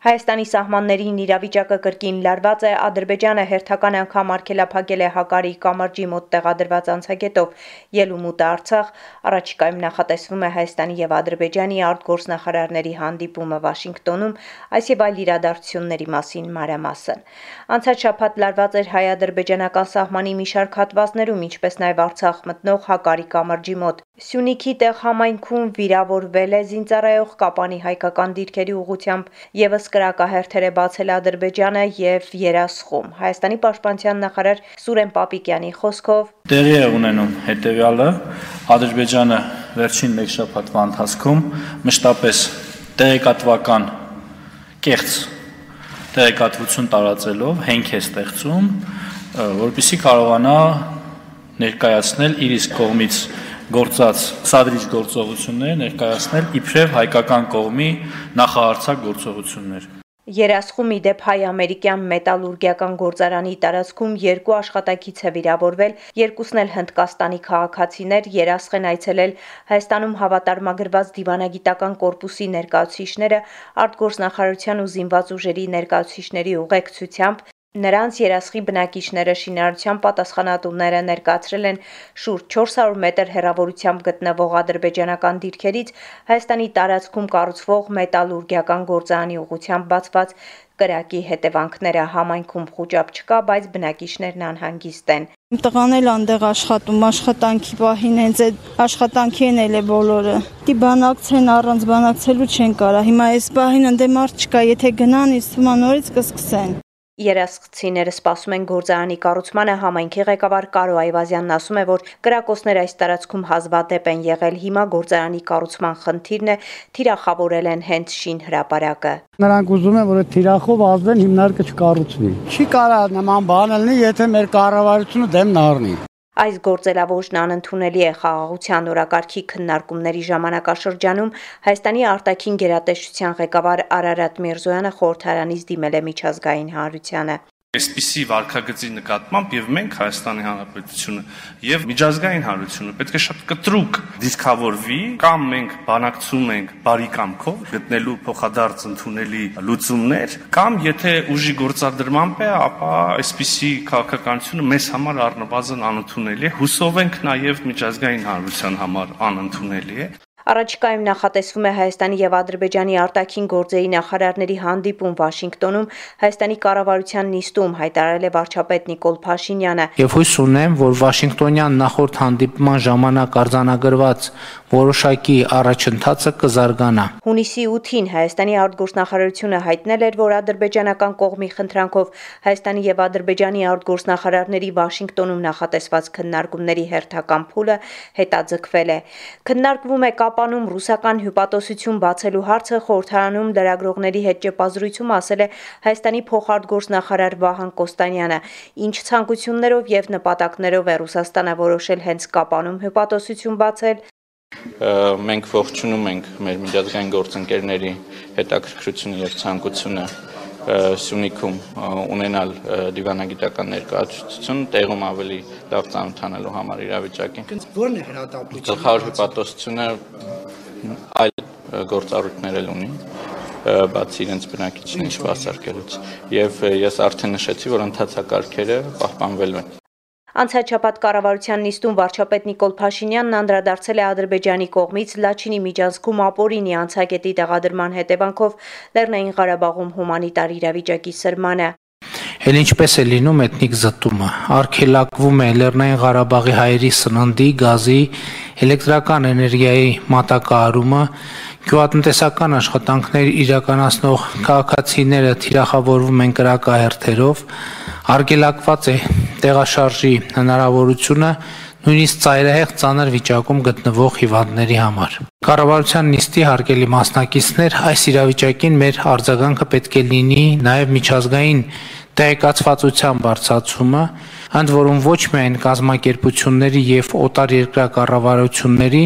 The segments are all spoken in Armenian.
Հայաստանի սահմաններին իրավիճակը կրկին լարված է, Ադրբեջանը հերթական անգամ արգելափակել է Հակարի կամրջի մոտ տեղադրված անցագետով ելումուտը Արցախ, առաջիկայում նախատեսվում է Հայաստանի եւ Ադրբեջանի արտգործնախարարների հանդիպումը Վաշինգտոնում, այս եւ այլ իրադարձությունների մասին մանրամասն։ Անցած շաբաթ լարված էր հայ-ադրբեջանական սահմանի մի շարք հատվածներում, ինչպես նաեւ Արցախ մտնող Հակարի կամրջի մոտ։ Սյունիքի տեղ համայնքում վիրավորվել է զինծառայող Կապանի հայկական դիրքերի ուղությամբ եւս կրակահերթեր է բացել Ադրբեջանը եւ Երասխում։ Հայաստանի պաշտպանության նախարար Սուրեն Պապիկյանի խոսքով տեղի է ունենում հետեւյալը. Ադրբեջանը վերջին մեկ շաբաթվա ընթացքում մշտապես տեղեկատվական կեղծ տեղեկատվություն տարածելով հենք է ստեղծում, որպիսի կարողանա ներկայացնել իր իսկ կողմից գործած սադրիչ գործողությունները ներկայացնել իբրև հայկական կողմի նախահարցակ գործողություններ։ Երասխում իդեպ հայ-ամերիկյան մետալուրգիական գործարանի տարածքում երկու աշխատակից է վիրավորվել, երկուսն էլ Հնդկաստանի քաղաքացիներ, երասխ են այցելել Հայաստանում հավատարմագրված դիվանագիտական կորպուսի ներկայացուցիչները, արտգործնախարարության ու զինված ուժերի ներկայացուցիչների ուղեկցությամբ Նրանց երասխի բնակիչները շինարարության պատասխանատուները ներկայացրել են շուրջ 400 մետր հեռավորությամբ գտնվող ադրբեջանական դիրքերից Հայաստանի տարածքում կառուցվող մետալուրգիական գործարանի ուղությամբ բացված կրակի հետևանքները համայնքում խոճապ չկա, բայց բնակիչներն անհանգիստ են։ տղան էլ անդեղ աշխատում, աշխատանքի պահին հենց այդ աշխատանքի են էլ է բոլորը։ Դի բանակցեն առանց բանակցելու չեն կարա։ Հիմա այս պահին ընդե մարդ չկա, եթե գնան, իսկ թվում նորից կսկսեն։ Երասխցիները սպասում են գործարանի կառուցմանը համայնքի ղեկավար Կարո Այվազյանն ասում է, որ կրակոցները այս տարածքում հազվադեպ են եղել, հիմա գործարանի կառուցման խնդիրն է, թիրախավորել են հենց շին հրապարակը։ Նրանք ուզում են, որ այդ թիրախով ազդեն հիմնարկը չկառուցվի։ Չի կարա նման բան լինի, եթե մեր կառավարությունը դեմն առնի։ Այս գործելավոճն անընդունելի է խաղաղության օրակարգի քննարկումների ժամանակաշրջանում Հայաստանի արտաքին գերատեսչության ղեկավար Արարատ Միրզոյանը խորհրդարանից դիմել է միջազգային հանրությանը այսպիսի վարկագծի նկատմամբ եւ մենք Հայաստանի Հանրապետությունը եւ միջազգային հանրությունը պետք է շատ կտրուկ դիսկավորվի կամ մենք բանակցում ենք բարի կամքով գտնելու փոխադարձ ընդունելի լուծումներ կամ եթե ուժի գործադրմամբ է ապա այսպիսի քաղաքականությունը մեզ համար առնվազն անընդունելի է հուսով ենք նաեւ միջազգային հանրության համար անընդունելի է Առաջիկայում նախատեսվում է Հայաստանի եւ Ադրբեջանի արտաքին գործերի նախարարների հանդիպում Վաշինգտոնում Հայաստանի կառավարության նիստում հայտարարել է վարչապետ Նիկոլ Փաշինյանը։ Եվ հույս ունեմ, որ Վաշինգտոնյան նախորդ հանդիպման ժամանակ արձանագրված որոշակի առաջընթացը կզարգանա։ Հունիսի 8-ին Հայաստանի արտգործնախարարությունը հայտնել էր, որ ադրբեջանական կողմի խնդրանքով Հայաստանի եւ Ադրբեջանի արտգործնախարարների Վաշինգտոնում նախատեսված քննարկումների հերթական փուլը հետաձգվել է։ Քննարկվում է Կապանում ռուսական հյուպատոսություն բացելու հարցը խորհրդարանում լրագրողների հետ ճեպազրույցում ասել է Հայաստանի փոխարտգործնախարար Վահան Կոստանյանը, ինչ ցանկություններով եւ նպատակներով է Ռուսաստանը որոշել հենց Կապանում հյուպատոսություն բացել, մենք ողջունում ենք մեր միջազգային գործընկերների հետաքրքրությունը եւ ցանկությունը Սյունիքում ունենալ դիվանագիտական ներկայացություն, տեղում ավելի լավ ծանոթանալու համար իրավիճակին։ Որն է հրատապությունը։ Գլխավոր հպատոսությունը այլ գործառույթներ էլ ունի բացի իրենց բնակիչների սպասարկելուց եւ ես արդեն նշեցի որ ընթացակարգերը պահպանվելու են Անցած շաբաթ կառավարության նիստում վարչապետ Նիկոլ Փաշինյանն անդրադարձել է Ադրբեջանի կողմից Լաչինի միջանցքում ապօրինի անցագետի տեղադրման հետևանքով Լեռնային Ղարաբաղում հումանիտար իրավիճակի սրմանը։ Էլ ինչպես է լինում էթնիկ զտումը։ Արքելակվում է Լեռնային Ղարաբաղի հայերի սննդի, գազի, էլեկտրական էներգիայի մատակարարումը, գյուղատնտեսական աշխատանքներ իրականացնող քաղաքացիները թիրախավորվում են կրակահերթերով, արգելակված է տեղաշարժի հնարավորությունը նույնիսկ ծայրահեղ ծանր վիճակում գտնվող հիվանդների համար։ Կառավարության նիստի հարգելի մասնակիցներ, այս իրավիճակին մեր արձագանքը պետք է լինի նաև միջազգային տեղեկացվածության բարձրացումը, ընդ որում ոչ միայն կազմակերպությունների եւ օտար երկրա կառավարությունների,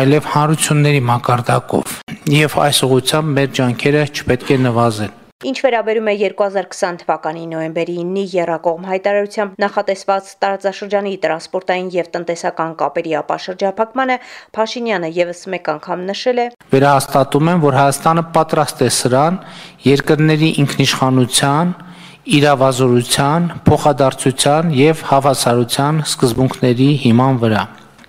այլև հանրությունների մակարդակով։ Եվ այս ուղղությամբ մեր ջանքերը չպետք է նվազեն։ Ինչ վերաբերում է 2020 թվականի նոյեմբերի 9-ի Երակողմ հայտարարությամբ նախատեսված տարածաշրջանի տրանսպորտային եւ տնտեսական կապերի ապաշրջափակմանը Փաշինյանը եւս մեկ անգամ նշել է. Վերահաստատում եմ, որ Հայաստանը պատրաստ է սրան երկրների ինքնիշխանության, իրավազորության, փոխադարձության եւ հավասարության սկզբունքների հիման վրա։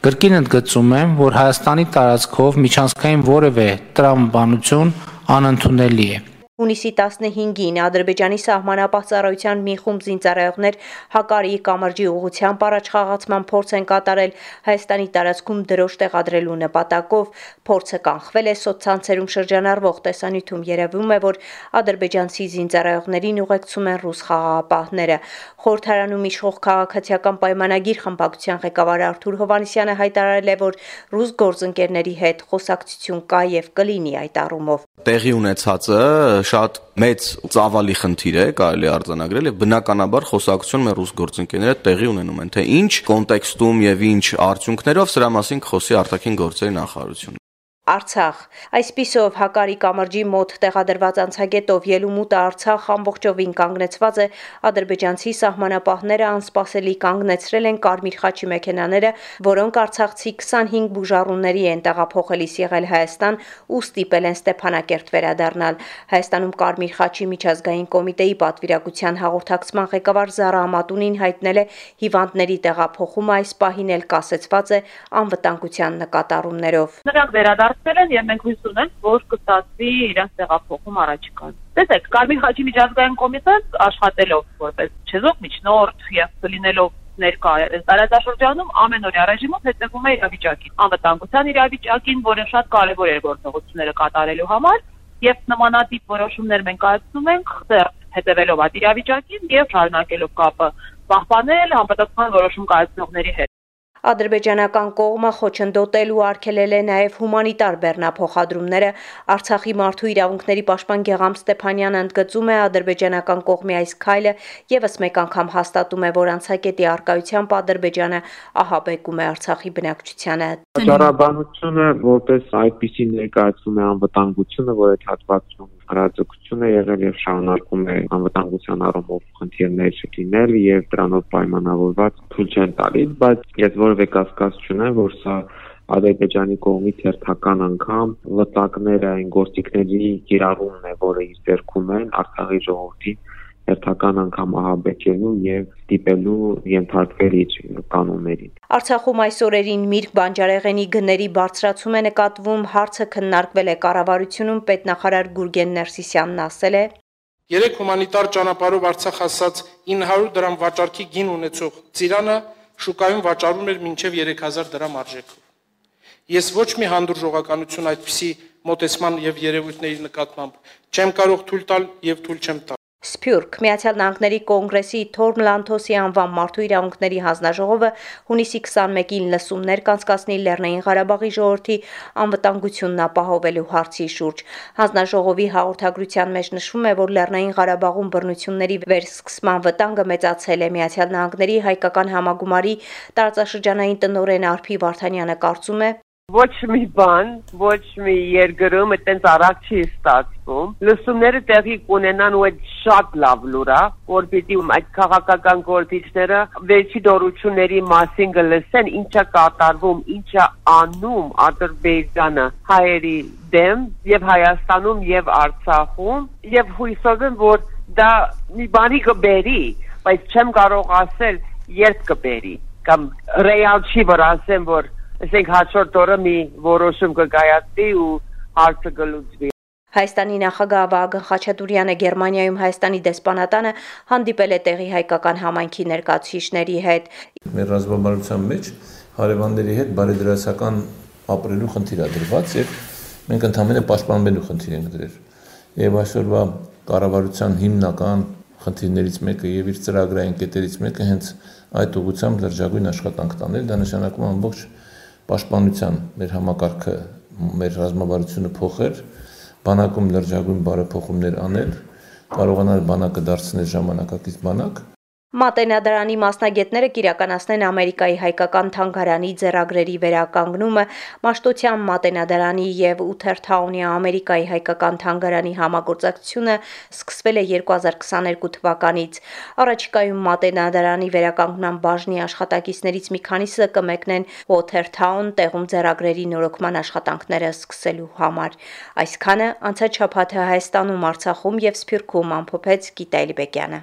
Գրքին ընդգծում եմ, որ Հայաստանի տարածքով միջանցքային որևէ տրամաբանություն անընդունելի է։ Հունիսի 15-ին Ադրբեջանի սահմանապահ ծառայության մի խումբ զինծառայողներ Հակարիի կամրջի ուղությամբ առաջխաղացման փորձ են կատարել Հայաստանի տարածքում դրոշ տեղադրելու նպատակով։ Փորձը կանխվել է սոցցանցերում շրջանառվող տեսանյութում երևում է, որ ադրբեջանցի զինծառայողներին ուղեկցում են ռուս խաղաղապահները։ Խորհրդարանում իշխող քաղաքացիական պայմանագիր խմբակցության ղեկավար Արթուր Հովանեսյանը հայտարարել է, որ ռուս գործընկերների հետ խոսակցություն կա եւ կլինի այդ առումով։ Տեղի ունեցածը շատ մեծ ծավալի խնդիր է, կարելի արձանագրել եւ բնականաբար խոսակցություն մեր ռուս գործընկերները տեղի ունենում են, թե ինչ կոնտեքստում եւ ինչ արդյունքներով սրա մասին կխոսի արտաքին գործերի նախարարությունը։ Արցախ Այսպիսով Հակարի կամրջի մոտ տեղադրված անցագետով ելումուտը Արցախ ամբողջովին կանգնեցված է ադրբեջանցի սահմանապահները անսպասելի կանգնեցրել են Կարմիր խաչի մեքենաները, որոնք Արցախցի 25 բուժառուների են տեղափոխելիս եղել Հայաստան ու ստիպել են Ստեփանակերտ վերադառնալ։ Հայաստանում Կարմիր խաչի միջազգային կոմիտեի պատվիրակության հաղորդակցման ղեկավար Զարա Ամատունին հայտնել է հիվանդների տեղափոխումը այս պահին էլ կասեցված է անվտանգության նկատառումներով։ Նրանք վերադարձ ստացել են եւ մենք հույս ունենք, որ կստացվի իրենց տեղափոխում առաջիկան։ Տեսեք, Կարմիր խաչի միջազգային կոմիտեն աշխատելով որպես չեզոք միջնորդ եւ լինելով ներկա այս տարածաշրջանում ամենօրյա ռեժիմով հետևում է իրավիճակին, անվտանգության իրավիճակին, որը շատ կարևոր է գործողությունները կատարելու համար եւ նմանատիպ որոշումներ մենք կայացնում ենք հետևելով այդ իրավիճակին եւ շարունակելով կապը պահպանել համապատասխան որոշում կայացնողների հետ։ Ադրբեջանական կողմը խոչընդոտել ու արգելել է նաև հումանիտար բեռնափոխադրումները։ Արցախի մարդու իրավունքների պաշտպան Գեգամ Ստեփանյանը ընդգծում է ադրբեջանական կողմի այս քայլը եւս մեկ անգամ հաստատում է, որ անցակետի արկայությամբ Ադրբեջանը ահաբեկում է Արցախի բնակչությանը։ Ճարաբանությունը որպես այդպիսի ներկայացում է անվտանգությունը, որ այդ հատվածում հրաձգություն է եղել եւ շարունակում է անվտանգության առումով խնդիրներ լինել եւ դրանով պայմանավորված թույլ չեն տալի, բայց ես որևէ կասկած չունեմ, որ սա Ադրբեջանի կողմից հերթական անգամ վտակները այն գործիքների կիրառումն է, որը իր ձեռքում են Արցախի ժողովրդին հերթական անգամ ահաբեկելու եւ ստիպելու ենթարկվել իր կանոններին։ Արցախում այս օրերին Միրգ բանջարեղենի գների բարձրացում է նկատվում, հարցը քննարկվել է կառավարությունում պետնախարար Գուրգեն Ներսիսյանն ասել է. Երեք հումանիտար ճանապարհով Արցախ հասած 900 դրամ վաճառքի գին ունեցող ծիրանը շուկայում վաճառում էր մինչև 3000 դրամ արժեքով։ Ես ոչ մի հանդուրժողականություն այդպիսի մոտեցման եւ երևույթների նկատմամբ չեմ կարող թույլ տալ եւ թույլ չեմ տալ։ Սփյուռք. Միացյալ Նահանգների կոնգրեսի Թորմ Լանթոսի անվան մարդու իրավունքների հանձնաժողովը հունիսի 21-ին լսումներ կանցկացնի Լեռնային Ղարաբաղի ժողովրդի անվտանգությունն ապահովելու հարցի շուրջ։ Հանձնաժողովի հաղորդագրության մեջ նշվում է, որ Լեռնային Ղարաբաղում բռնությունների վերսկսման վտանգը մեծացել է։ Միացյալ Նահանգների հայկական համագումարի տարածաշրջանային տնօրեն Արփի Վարդանյանը կարծում է, ոչ մի բան, ոչ մի երկրում այտենց արագ չի ստացվում։ Լսումները տեղի կունենան ու այդ շատ լավ լուր է, որ պիտի այդ քաղաքական գործիչները վերջի դորությունների մասին կլսեն, ինչա կատարվում, ինչա անում Ադրբեջանը հայերի դեմ եւ Հայաստանում եւ Արցախում եւ հույսով եմ, որ դա մի բանի կբերի, բայց չեմ կարող ասել երբ կբերի կամ ռեալ չի որ ասեմ որ ասենք հաջորդ օրը մի որոշում կկայացվի ու հարցը կլուծվի։ Հայաստանի նախագահ Վահագն Խաչատուրյանը Գերմանիայում Հայաստանի դեսպանատանը հանդիպել է տեղի հայկական համայնքի ներկայացուցիչների հետ։ Մեր ռազմավարության մեջ հարևանների հետ բարեդրացական ապրելու խնդիր է դրված եւ մենք ընդհանրապես պաշտպանվելու խնդիր ենք դրել։ Եվ այսօրվա կառավարության հիմնական խնդիրներից մեկը եւ իր ծրագրային կետերից մեկը հենց այդ ուղղությամբ լրջագույն աշխատանք տանել, դա նշանակում է ամբողջ պաշտպանության մեր համակարգը, մեր ռազմավարությունը փոխել, բանակում լրջագույն բարեփոխումներ անել, կարողանալ բանակը դարձնել ժամանակակից բանակ Մատենադարանի մասնագետները կիրականացնեն Ամերիկայի հայկական թանգարանի ձեռագրերի վերականգնումը, Մաշտոցյան մատենադարանի եւ Ութերթաունի Ամերիկայի հայկական թանգարանի համագործակցությունը սկսվել է 2022 թվականից։ Առաջիկայում մատենադարանի վերականգնման բաժնի աշխատակիցներից մի քանիսը կմեկնեն Ութերթաուն տեղում ձեռագրերի նորոգման աշխատանքները սկսելու համար։ Այսքանը անցած շաբաթը Հայաստանում, Արցախում եւ Սփյուռքում ամփոփեց Գիտալի Բեկյանը։